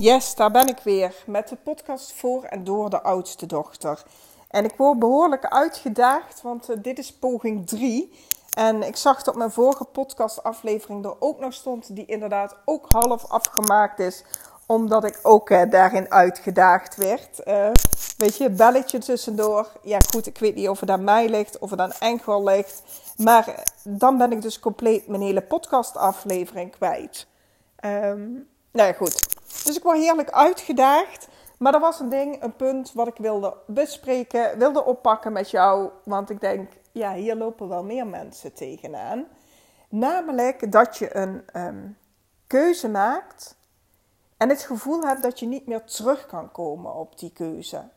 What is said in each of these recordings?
Yes, daar ben ik weer met de podcast voor en door de oudste dochter. En ik word behoorlijk uitgedaagd, want eh, dit is poging 3. En ik zag dat mijn vorige podcastaflevering er ook nog stond, die inderdaad ook half afgemaakt is, omdat ik ook uh, daarin uitgedaagd werd. Uh, weet je, belletje tussendoor. Ja, goed, ik weet niet of het aan mij ligt, of het aan Enkel ligt. Maar dan ben ik dus compleet mijn hele podcastaflevering kwijt. Um, nou ja, goed. Dus ik word heerlijk uitgedaagd. Maar er was een ding, een punt wat ik wilde bespreken, wilde oppakken met jou. Want ik denk, ja, hier lopen wel meer mensen tegenaan. Namelijk dat je een um, keuze maakt en het gevoel hebt dat je niet meer terug kan komen op die keuze.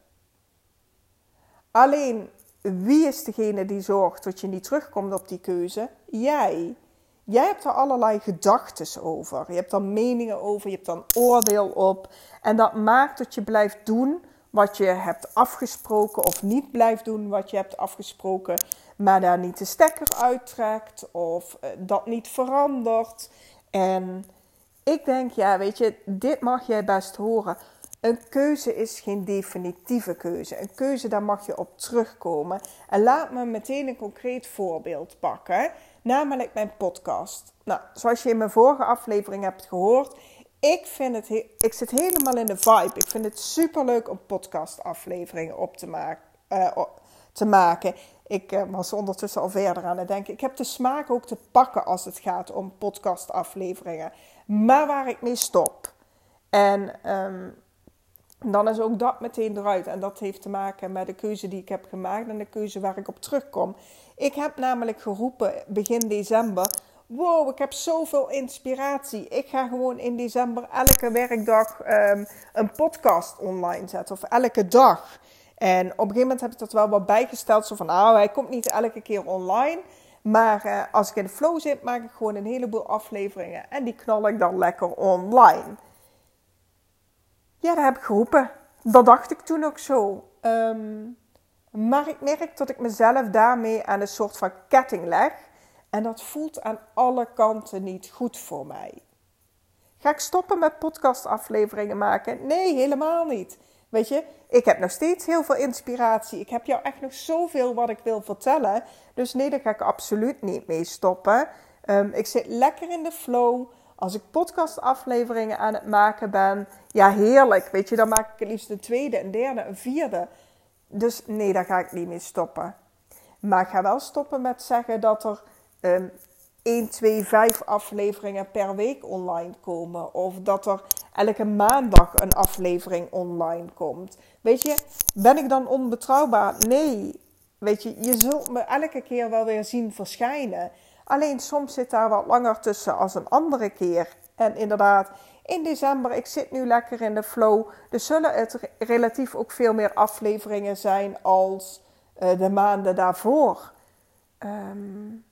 Alleen, wie is degene die zorgt dat je niet terugkomt op die keuze? Jij. Jij hebt er allerlei gedachten over. Je hebt er meningen over, je hebt een oordeel op. En dat maakt dat je blijft doen wat je hebt afgesproken of niet blijft doen wat je hebt afgesproken, maar daar niet de stekker uittrekt of eh, dat niet verandert. En ik denk, ja, weet je, dit mag jij best horen. Een keuze is geen definitieve keuze. Een keuze, daar mag je op terugkomen. En laat me meteen een concreet voorbeeld pakken namelijk mijn podcast. Nou, zoals je in mijn vorige aflevering hebt gehoord, ik, vind het ik zit helemaal in de vibe. Ik vind het super leuk om podcastafleveringen op te, maken. Uh, te maken. Ik uh, was ondertussen al verder aan het denken. Ik heb de smaak ook te pakken als het gaat om podcastafleveringen. Maar waar ik mee stop. En um, dan is ook dat meteen eruit. En dat heeft te maken met de keuze die ik heb gemaakt en de keuze waar ik op terugkom. Ik heb namelijk geroepen begin december. Wow, ik heb zoveel inspiratie. Ik ga gewoon in december elke werkdag um, een podcast online zetten. Of elke dag. En op een gegeven moment heb ik dat wel wat bijgesteld. Zo van, nou, hij komt niet elke keer online. Maar uh, als ik in de flow zit, maak ik gewoon een heleboel afleveringen. En die knal ik dan lekker online. Ja, dat heb ik geroepen. Dat dacht ik toen ook zo. Um, maar ik merk dat ik mezelf daarmee aan een soort van ketting leg. En dat voelt aan alle kanten niet goed voor mij. Ga ik stoppen met podcastafleveringen maken? Nee, helemaal niet. Weet je, ik heb nog steeds heel veel inspiratie. Ik heb jou echt nog zoveel wat ik wil vertellen. Dus nee, daar ga ik absoluut niet mee stoppen. Um, ik zit lekker in de flow. Als ik podcastafleveringen aan het maken ben, ja, heerlijk. Weet je, dan maak ik het liefst een tweede, een derde, een vierde. Dus nee, daar ga ik niet mee stoppen. Maar ik ga wel stoppen met zeggen dat er um, 1, 2, 5 afleveringen per week online komen. Of dat er elke maandag een aflevering online komt. Weet je, ben ik dan onbetrouwbaar? Nee. Weet je, je zult me elke keer wel weer zien verschijnen. Alleen soms zit daar wat langer tussen als een andere keer. En inderdaad, in december, ik zit nu lekker in de flow. Dus zullen het relatief ook veel meer afleveringen zijn als uh, de maanden daarvoor. Um,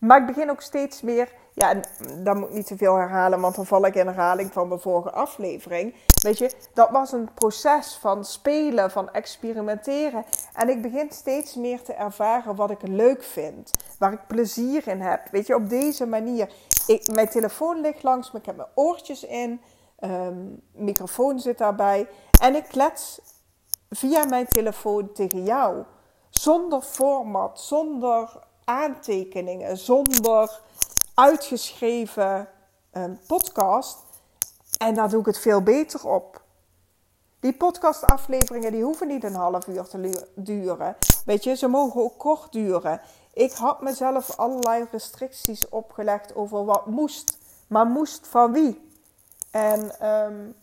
maar ik begin ook steeds meer. Ja, en dan moet ik niet te veel herhalen, want dan val ik in herhaling van mijn vorige aflevering. Weet je, dat was een proces van spelen, van experimenteren. En ik begin steeds meer te ervaren wat ik leuk vind, waar ik plezier in heb. Weet je, op deze manier. Ik, mijn telefoon ligt langs me, ik heb mijn oortjes in, um, microfoon zit daarbij. En ik klets via mijn telefoon tegen jou. Zonder format, zonder aantekeningen, zonder uitgeschreven um, podcast. En daar doe ik het veel beter op. Die podcastafleveringen die hoeven niet een half uur te duren. Weet je, ze mogen ook kort duren. Ik had mezelf allerlei restricties opgelegd over wat moest. Maar moest van wie? En, um,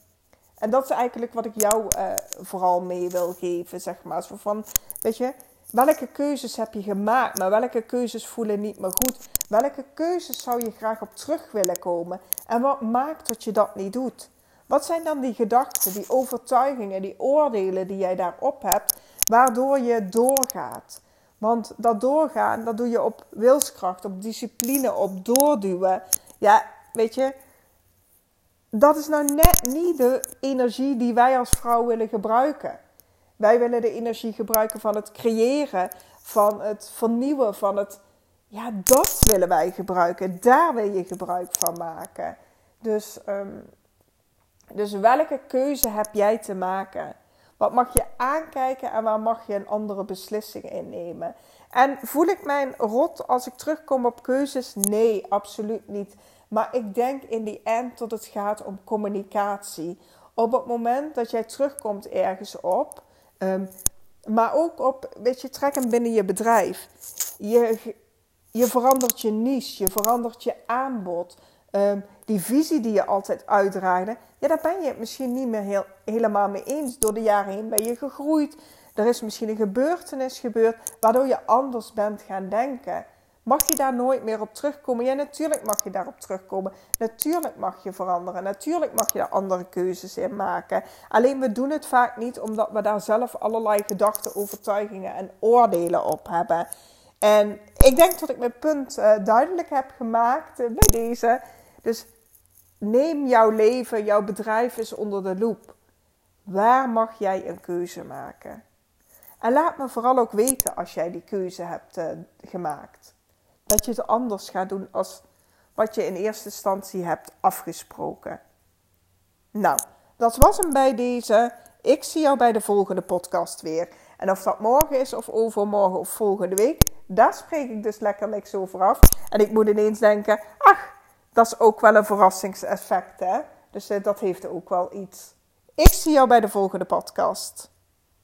en dat is eigenlijk wat ik jou uh, vooral mee wil geven, zeg maar. Zo van, weet je, welke keuzes heb je gemaakt, maar welke keuzes voelen niet meer goed? Welke keuzes zou je graag op terug willen komen? En wat maakt dat je dat niet doet? Wat zijn dan die gedachten, die overtuigingen, die oordelen die jij daarop hebt, waardoor je doorgaat? Want dat doorgaan, dat doe je op wilskracht, op discipline, op doorduwen. Ja, weet je, dat is nou net niet de energie die wij als vrouw willen gebruiken. Wij willen de energie gebruiken van het creëren, van het vernieuwen, van het. Ja, dat willen wij gebruiken. Daar wil je gebruik van maken. Dus um, dus welke keuze heb jij te maken? Wat mag je aankijken en waar mag je een andere beslissing innemen? En voel ik mijn rot als ik terugkom op keuzes? Nee, absoluut niet. Maar ik denk in die end dat het gaat om communicatie. Op het moment dat jij terugkomt ergens op, ehm, maar ook op, weet je, trekken binnen je bedrijf. Je, je verandert je niche, je verandert je aanbod. Ehm, die visie die je altijd uitdraaide, ja, daar ben je het misschien niet meer heel, helemaal mee eens. Door de jaren heen ben je gegroeid. Er is misschien een gebeurtenis gebeurd waardoor je anders bent gaan denken. Mag je daar nooit meer op terugkomen? Ja, natuurlijk mag je daarop terugkomen. Natuurlijk mag je veranderen. Natuurlijk mag je daar andere keuzes in maken. Alleen we doen het vaak niet omdat we daar zelf allerlei gedachten, overtuigingen en oordelen op hebben. En ik denk dat ik mijn punt uh, duidelijk heb gemaakt uh, bij deze. Dus neem jouw leven, jouw bedrijf eens onder de loep. Waar mag jij een keuze maken? En laat me vooral ook weten als jij die keuze hebt uh, gemaakt. Dat je het anders gaat doen als wat je in eerste instantie hebt afgesproken. Nou, dat was hem bij deze. Ik zie jou bij de volgende podcast weer. En of dat morgen is of overmorgen of volgende week, daar spreek ik dus lekker niks over af. En ik moet ineens denken, ach, dat is ook wel een verrassingseffect, hè? Dus uh, dat heeft ook wel iets. Ik zie jou bij de volgende podcast.